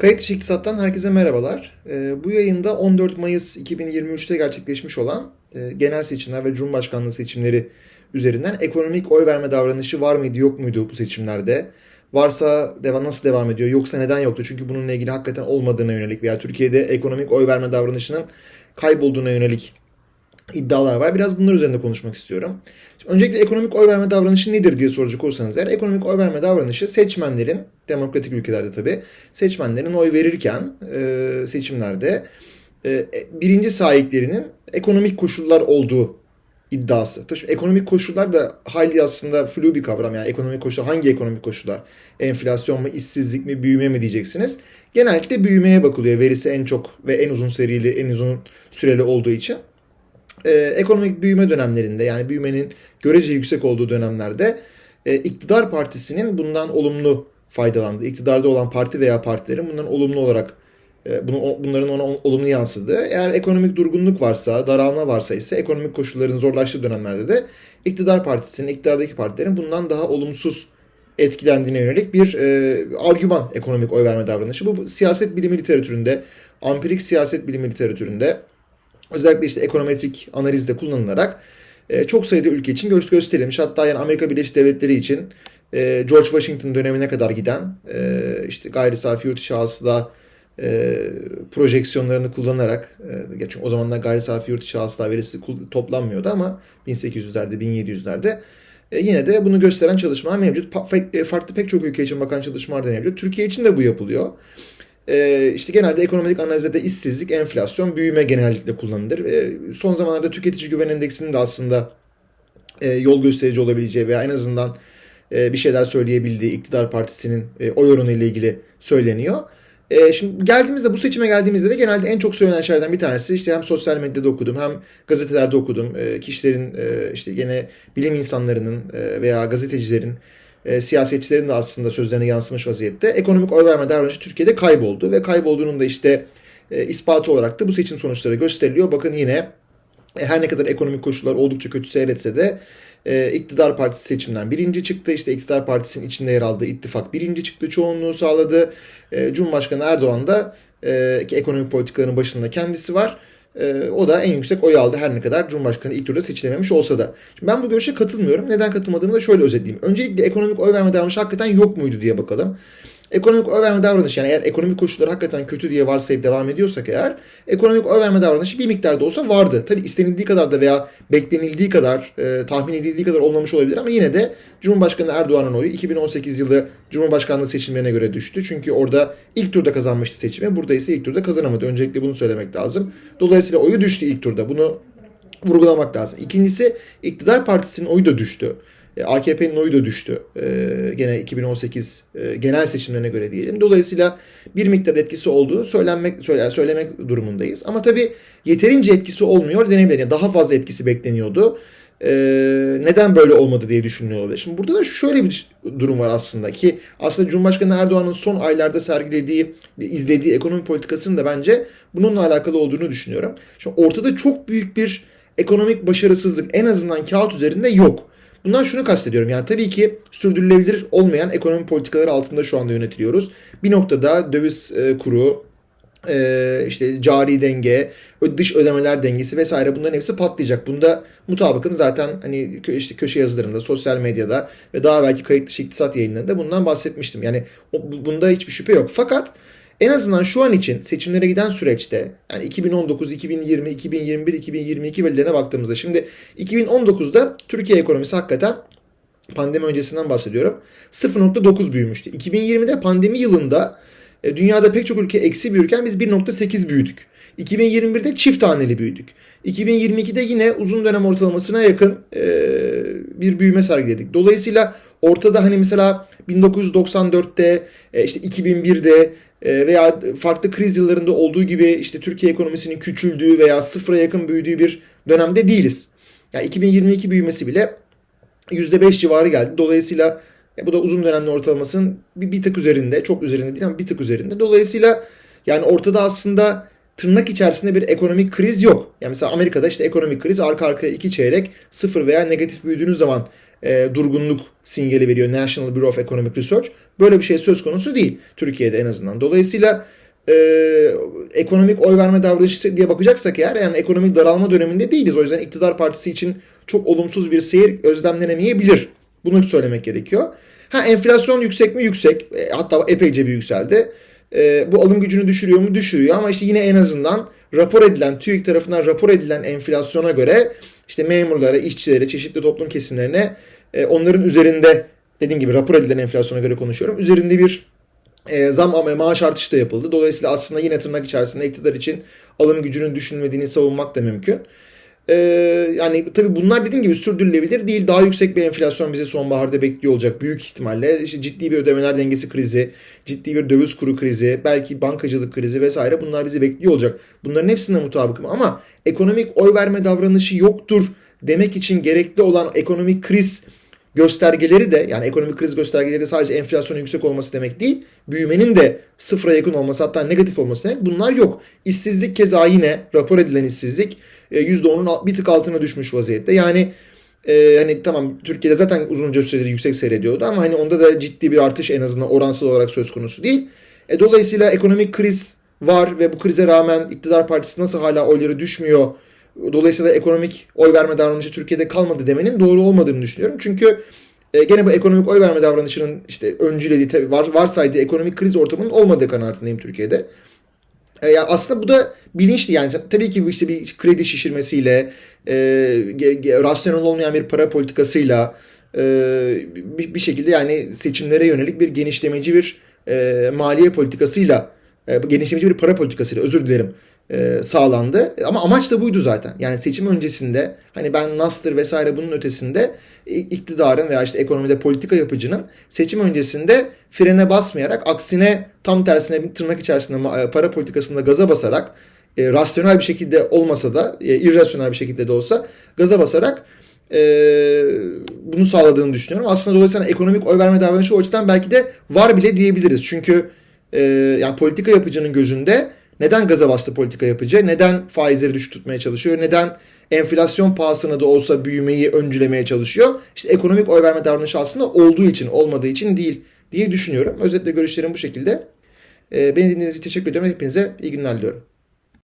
Kayıt dışı iktisattan herkese merhabalar. Ee, bu yayında 14 Mayıs 2023'te gerçekleşmiş olan e, genel seçimler ve Cumhurbaşkanlığı seçimleri üzerinden ekonomik oy verme davranışı var mıydı yok muydu bu seçimlerde? Varsa devam, nasıl devam ediyor yoksa neden yoktu? Çünkü bununla ilgili hakikaten olmadığına yönelik veya Türkiye'de ekonomik oy verme davranışının kaybolduğuna yönelik iddialar var. Biraz bunlar üzerinde konuşmak istiyorum. Şimdi öncelikle ekonomik oy verme davranışı nedir diye soracak olursanız eğer ekonomik oy verme davranışı seçmenlerin demokratik ülkelerde tabii seçmenlerin oy verirken e, seçimlerde e, birinci sahiplerinin ekonomik koşullar olduğu iddiası. Tabii ekonomik koşullar da hayli aslında flu bir kavram. Yani ekonomik koşullar hangi ekonomik koşullar? Enflasyon mu, işsizlik mi, büyüme mi diyeceksiniz. Genellikle büyümeye bakılıyor. Verisi en çok ve en uzun serili, en uzun süreli olduğu için e, ekonomik büyüme dönemlerinde yani büyümenin görece yüksek olduğu dönemlerde e, iktidar partisinin bundan olumlu faydalandığı, iktidarda olan parti veya partilerin bundan olumlu olarak e, bunu, bunların ona olumlu yansıdığı. Eğer ekonomik durgunluk varsa, daralma varsa ise ekonomik koşulların zorlaştığı dönemlerde de iktidar partisinin, iktidardaki partilerin bundan daha olumsuz etkilendiğine yönelik bir e, argüman ekonomik oy verme davranışı. Bu, bu siyaset bilimi literatüründe, ampirik siyaset bilimi literatüründe özellikle işte ekonometrik analizde kullanılarak e, çok sayıda ülke için gö gösterilmiş. Hatta yani Amerika Birleşik Devletleri için e, George Washington dönemine kadar giden e, işte gayri safi yurt içi hasıla e, projeksiyonlarını kullanarak e, çünkü o zamanlar gayri safi yurt içi hasıla verisi toplanmıyordu ama 1800'lerde 1700'lerde e, yine de bunu gösteren çalışmalar mevcut. Farklı pek çok ülke için bakan çalışmalar da mevcut. Türkiye için de bu yapılıyor. E, işte genelde ekonomik analizde de işsizlik, enflasyon, büyüme genellikle kullanılır. Son zamanlarda tüketici güven endeksinin de aslında e, yol gösterici olabileceği veya en azından e, bir şeyler söyleyebildiği iktidar partisinin e, oy oranı ile ilgili söyleniyor. E, şimdi geldiğimizde bu seçime geldiğimizde de genelde en çok söylenen şeylerden bir tanesi işte hem sosyal medyada okudum hem gazetelerde okudum. Kişilerin işte yine bilim insanlarının veya gazetecilerin e, siyasetçilerin de aslında sözlerine yansımış vaziyette. Ekonomik oy verme davranışı Türkiye'de kayboldu ve kaybolduğunun da işte e, ispatı olarak da bu seçim sonuçları gösteriliyor. Bakın yine e, her ne kadar ekonomik koşullar oldukça kötü seyretse de e, iktidar partisi seçimden birinci çıktı. İşte iktidar partisinin içinde yer aldığı ittifak birinci çıktı. Çoğunluğu sağladı. E, Cumhurbaşkanı Erdoğan da e, ekonomik politikaların başında kendisi var. E, o da en yüksek oy aldı her ne kadar Cumhurbaşkanı ilk turda seçilememiş olsa da. Şimdi ben bu görüşe katılmıyorum. Neden katılmadığımı da şöyle özetleyeyim. Öncelikle ekonomik oy verme davranışı hakikaten yok muydu diye bakalım. Ekonomik oy verme davranışı yani eğer ekonomik koşullar hakikaten kötü diye varsayıp devam ediyorsak eğer ekonomik oy verme davranışı bir miktarda olsa vardı. Tabi istenildiği kadar da veya beklenildiği kadar e, tahmin edildiği kadar olmamış olabilir ama yine de Cumhurbaşkanı Erdoğan'ın oyu 2018 yılı Cumhurbaşkanlığı seçimlerine göre düştü. Çünkü orada ilk turda kazanmıştı seçimi. Burada ise ilk turda kazanamadı. Öncelikle bunu söylemek lazım. Dolayısıyla oyu düştü ilk turda. Bunu vurgulamak lazım. İkincisi iktidar partisinin oyu da düştü. E, AKP'nin oyu da düştü. E, gene 2018 e, genel seçimlerine göre diyelim. Dolayısıyla bir miktar etkisi olduğu söylenmek söyle, söylemek durumundayız. Ama tabii yeterince etkisi olmuyor denebilir. Yani daha fazla etkisi bekleniyordu. Neden böyle olmadı diye düşünülüyor olabilir. Şimdi burada da şöyle bir durum var aslında ki aslında Cumhurbaşkanı Erdoğan'ın son aylarda sergilediği, izlediği ekonomi politikasının da bence bununla alakalı olduğunu düşünüyorum. Şimdi ortada çok büyük bir ekonomik başarısızlık en azından kağıt üzerinde yok. Bundan şunu kastediyorum. Yani tabii ki sürdürülebilir olmayan ekonomi politikaları altında şu anda yönetiliyoruz. Bir noktada döviz e, kuru, e, işte cari denge, dış ödemeler dengesi vesaire bunların hepsi patlayacak. Bunda mutabıkım zaten hani işte köşe yazılarımda, sosyal medyada ve daha belki kayıt dışı iktisat yayınlarında bundan bahsetmiştim. Yani bunda hiçbir şüphe yok. Fakat en azından şu an için seçimlere giden süreçte yani 2019, 2020, 2021, 2022 verilerine baktığımızda şimdi 2019'da Türkiye ekonomisi hakikaten pandemi öncesinden bahsediyorum 0.9 büyümüştü. 2020'de pandemi yılında e, dünyada pek çok ülke eksi büyürken biz 1.8 büyüdük. 2021'de çift taneli büyüdük. 2022'de yine uzun dönem ortalamasına yakın bir büyüme sergiledik. Dolayısıyla ortada hani mesela 1994'te e, işte 2001'de ee, veya farklı kriz yıllarında olduğu gibi işte Türkiye ekonomisinin küçüldüğü veya sıfıra yakın büyüdüğü bir dönemde değiliz. Yani 2022 büyümesi bile %5 civarı geldi. Dolayısıyla e, bu da uzun dönemli ortalamasının bir, bir tık üzerinde, çok üzerinde değil ama bir tık üzerinde. Dolayısıyla yani ortada aslında tırnak içerisinde bir ekonomik kriz yok. Yani mesela Amerika'da işte ekonomik kriz arka arkaya iki çeyrek sıfır veya negatif büyüdüğünüz zaman e, durgunluk sinyali veriyor National Bureau of Economic Research. Böyle bir şey söz konusu değil Türkiye'de en azından. Dolayısıyla e, ekonomik oy verme davranışı diye bakacaksak eğer yani ekonomik daralma döneminde değiliz. O yüzden iktidar partisi için çok olumsuz bir seyir özlemlenemeyebilir. Bunu söylemek gerekiyor. Ha enflasyon yüksek mi? Yüksek. E, hatta epeyce bir yükseldi. E, bu alım gücünü düşürüyor mu? Düşürüyor ama işte yine en azından rapor edilen, TÜİK tarafından rapor edilen enflasyona göre işte memurlara, işçilere, çeşitli toplum kesimlerine e, onların üzerinde dediğim gibi rapor edilen enflasyona göre konuşuyorum. Üzerinde bir e, zam ama maaş artışı da yapıldı. Dolayısıyla aslında yine tırnak içerisinde iktidar için alım gücünün düşünmediğini savunmak da mümkün. Ee, yani tabii bunlar dediğim gibi sürdürülebilir değil. Daha yüksek bir enflasyon bizi sonbaharda bekliyor olacak büyük ihtimalle. İşte ciddi bir ödemeler dengesi krizi, ciddi bir döviz kuru krizi, belki bankacılık krizi vesaire bunlar bizi bekliyor olacak. Bunların hepsine mutabıkım ama ekonomik oy verme davranışı yoktur demek için gerekli olan ekonomik kriz göstergeleri de yani ekonomik kriz göstergeleri de sadece enflasyonun yüksek olması demek değil. Büyümenin de sıfıra yakın olması hatta negatif olması demek. Bunlar yok. İşsizlik keza yine rapor edilen işsizlik %10'un e, bir tık altına düşmüş vaziyette. Yani e, hani tamam Türkiye'de zaten uzunca süredir yüksek seyrediyordu ama hani onda da ciddi bir artış en azından oransal olarak söz konusu değil. E, dolayısıyla ekonomik kriz var ve bu krize rağmen iktidar partisi nasıl hala oyları düşmüyor Dolayısıyla ekonomik oy verme davranışı Türkiye'de kalmadı demenin doğru olmadığını düşünüyorum. Çünkü e, gene bu ekonomik oy verme davranışının işte öncülediği, var, varsaydığı ekonomik kriz ortamının olmadığı kanaatindeyim Türkiye'de. E, yani aslında bu da bilinçli yani tabii ki bu işte bir kredi şişirmesiyle, e, rasyonel olmayan bir para politikasıyla e, bir, bir şekilde yani seçimlere yönelik bir genişlemeci bir e, maliye politikasıyla, e, genişlemeci bir para politikasıyla özür dilerim e, sağlandı. Ama amaç da buydu zaten. Yani seçim öncesinde hani ben Nastır vesaire bunun ötesinde iktidarın veya işte ekonomide politika yapıcının seçim öncesinde frene basmayarak aksine tam tersine bir tırnak içerisinde e, para politikasında gaza basarak e, rasyonel bir şekilde olmasa da e, irrasyonel bir şekilde de olsa gaza basarak e, bunu sağladığını düşünüyorum. Aslında dolayısıyla ekonomik oy verme davranışı o açıdan belki de var bile diyebiliriz. Çünkü e, yani politika yapıcının gözünde neden gaza bastı politika yapıcı? Neden faizleri düşük tutmaya çalışıyor? Neden enflasyon pahasına da olsa büyümeyi öncülemeye çalışıyor? İşte ekonomik oy verme davranışı aslında olduğu için, olmadığı için değil diye düşünüyorum. Özetle görüşlerim bu şekilde. Ee, beni dinlediğiniz için teşekkür ediyorum. Hepinize iyi günler diliyorum.